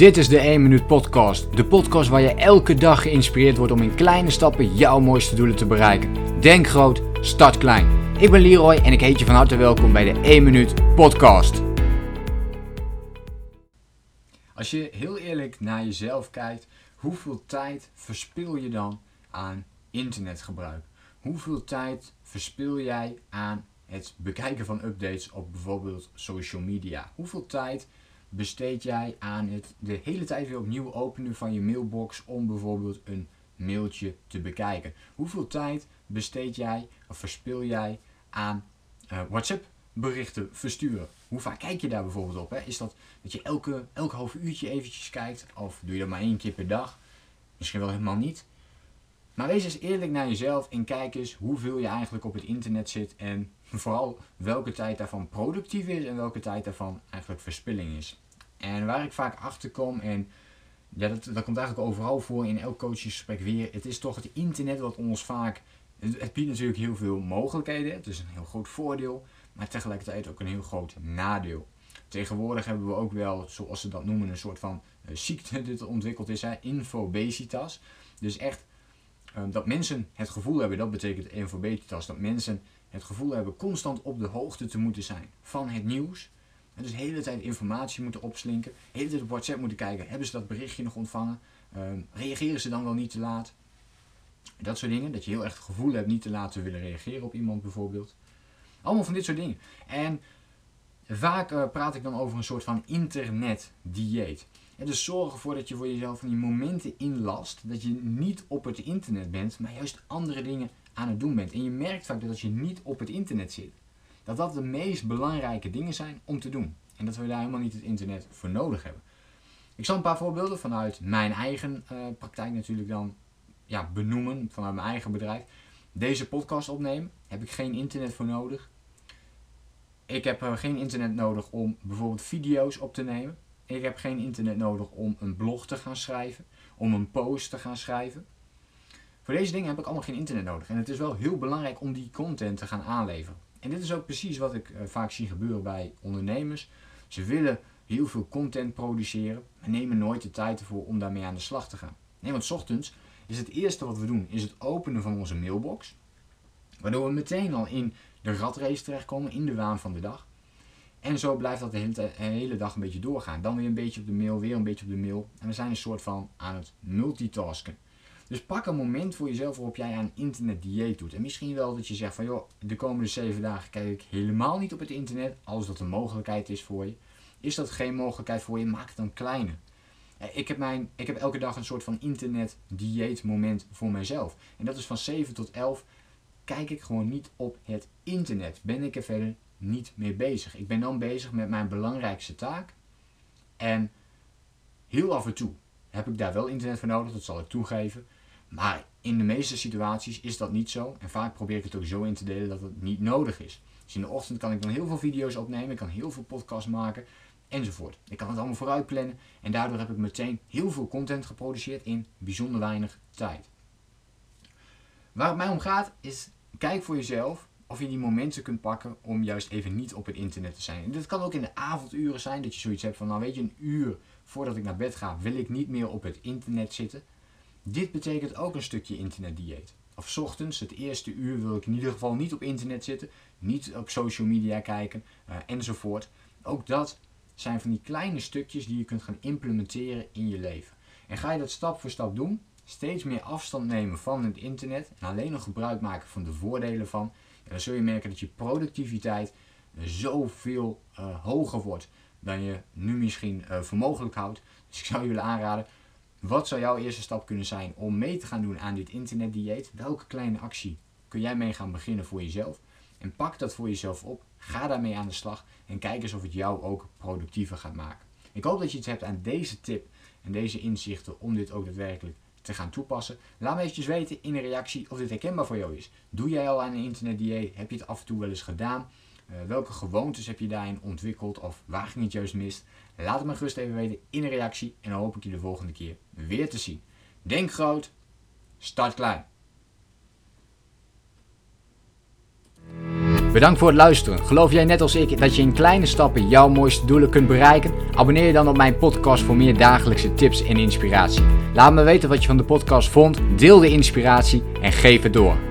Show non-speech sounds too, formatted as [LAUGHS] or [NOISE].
Dit is de 1 Minuut Podcast. De podcast waar je elke dag geïnspireerd wordt om in kleine stappen jouw mooiste doelen te bereiken. Denk groot, start klein. Ik ben Leroy en ik heet je van harte welkom bij de 1 Minuut Podcast. Als je heel eerlijk naar jezelf kijkt, hoeveel tijd verspil je dan aan internetgebruik? Hoeveel tijd verspil jij aan het bekijken van updates op bijvoorbeeld social media? Hoeveel tijd besteed jij aan het de hele tijd weer opnieuw openen van je mailbox om bijvoorbeeld een mailtje te bekijken? Hoeveel tijd besteed jij of verspil jij aan uh, WhatsApp berichten versturen? Hoe vaak kijk je daar bijvoorbeeld op? Hè? Is dat dat je elke, elke half uurtje eventjes kijkt? Of doe je dat maar één keer per dag? Misschien wel helemaal niet. Maar wees eens eerlijk naar jezelf en kijk eens hoeveel je eigenlijk op het internet zit en vooral welke tijd daarvan productief is en welke tijd daarvan eigenlijk verspilling is. En waar ik vaak achter kom, en ja, dat, dat komt eigenlijk overal voor in elk coachingsgesprek weer, het is toch het internet wat ons vaak, het biedt natuurlijk heel veel mogelijkheden, het is een heel groot voordeel, maar tegelijkertijd ook een heel groot nadeel. Tegenwoordig hebben we ook wel, zoals ze dat noemen, een soort van uh, ziekte [LAUGHS] die ontwikkeld is, hè, infobesitas. Dus echt uh, dat mensen het gevoel hebben, dat betekent infobesitas, dat mensen het gevoel hebben constant op de hoogte te moeten zijn van het nieuws. En dus de hele tijd informatie moeten opslinken, de hele tijd op WhatsApp moeten kijken, hebben ze dat berichtje nog ontvangen? Um, reageren ze dan wel niet te laat? Dat soort dingen, dat je heel erg het gevoel hebt niet te laat te willen reageren op iemand bijvoorbeeld. Allemaal van dit soort dingen. En vaak uh, praat ik dan over een soort van internetdieet. En dus zorg ervoor dat je voor jezelf van die momenten inlast, dat je niet op het internet bent, maar juist andere dingen aan het doen bent. En je merkt vaak dat als je niet op het internet zit, dat dat de meest belangrijke dingen zijn om te doen. En dat we daar helemaal niet het internet voor nodig hebben. Ik zal een paar voorbeelden vanuit mijn eigen uh, praktijk natuurlijk dan ja, benoemen, vanuit mijn eigen bedrijf. Deze podcast opnemen, heb ik geen internet voor nodig. Ik heb uh, geen internet nodig om bijvoorbeeld video's op te nemen. Ik heb geen internet nodig om een blog te gaan schrijven, om een post te gaan schrijven. Voor deze dingen heb ik allemaal geen internet nodig. En het is wel heel belangrijk om die content te gaan aanleveren. En dit is ook precies wat ik uh, vaak zie gebeuren bij ondernemers. Ze willen heel veel content produceren, maar nemen nooit de tijd ervoor om daarmee aan de slag te gaan. Nee, want ochtends is het eerste wat we doen, is het openen van onze mailbox. Waardoor we meteen al in de ratrace terechtkomen, in de waan van de dag. En zo blijft dat de hele, de hele, dag een beetje doorgaan. Dan weer een beetje op de mail, weer een beetje op de mail. En we zijn een soort van aan het multitasken. Dus pak een moment voor jezelf waarop jij aan internetdieet doet. En misschien wel dat je zegt van joh, de komende zeven dagen kijk ik helemaal niet op het internet. Als dat een mogelijkheid is voor je. Is dat geen mogelijkheid voor je, maak het dan kleiner. Eh, ik heb, mijn, ik heb elke dag een soort van internet-dieet moment voor mijzelf. En dat is van 7 tot 11 kijk ik gewoon niet op het internet. Ben ik er verder niet mee bezig. Ik ben dan bezig met mijn belangrijkste taak. En heel af en toe heb ik daar wel internet voor nodig, dat zal ik toegeven. Maar in de meeste situaties is dat niet zo. En vaak probeer ik het ook zo in te delen dat het niet nodig is. Dus in de ochtend kan ik dan heel veel video's opnemen, ik kan heel veel podcasts maken enzovoort. Ik kan het allemaal vooruit plannen en daardoor heb ik meteen heel veel content geproduceerd in bijzonder weinig tijd. Waar het mij om gaat is, kijk voor jezelf of je die momenten kunt pakken om juist even niet op het internet te zijn. En dit kan ook in de avonduren zijn, dat je zoiets hebt van, nou weet je, een uur voordat ik naar bed ga, wil ik niet meer op het internet zitten. Dit betekent ook een stukje internetdieet. Of ochtends, het eerste uur, wil ik in ieder geval niet op internet zitten, niet op social media kijken uh, enzovoort. Ook dat zijn van die kleine stukjes die je kunt gaan implementeren in je leven. En ga je dat stap voor stap doen, steeds meer afstand nemen van het internet en alleen nog gebruik maken van de voordelen van, dan zul je merken dat je productiviteit zoveel uh, hoger wordt dan je nu misschien uh, voor mogelijk houdt. Dus ik zou je aanraden, wat zou jouw eerste stap kunnen zijn om mee te gaan doen aan dit internetdieet? Welke kleine actie kun jij mee gaan beginnen voor jezelf? En pak dat voor jezelf op, ga daarmee aan de slag en kijk eens of het jou ook productiever gaat maken. Ik hoop dat je iets hebt aan deze tip en deze inzichten om dit ook daadwerkelijk te gaan toepassen. Laat me eventjes weten in een reactie of dit herkenbaar voor jou is. Doe jij al aan een internetdieet? Heb je het af en toe wel eens gedaan? Uh, welke gewoontes heb je daarin ontwikkeld of waar ging het juist mis? Laat het me gerust even weten in een reactie en dan hoop ik je de volgende keer weer te zien. Denk groot, start klein. Bedankt voor het luisteren. Geloof jij net als ik dat je in kleine stappen jouw mooiste doelen kunt bereiken? Abonneer je dan op mijn podcast voor meer dagelijkse tips en inspiratie. Laat me weten wat je van de podcast vond, deel de inspiratie en geef het door.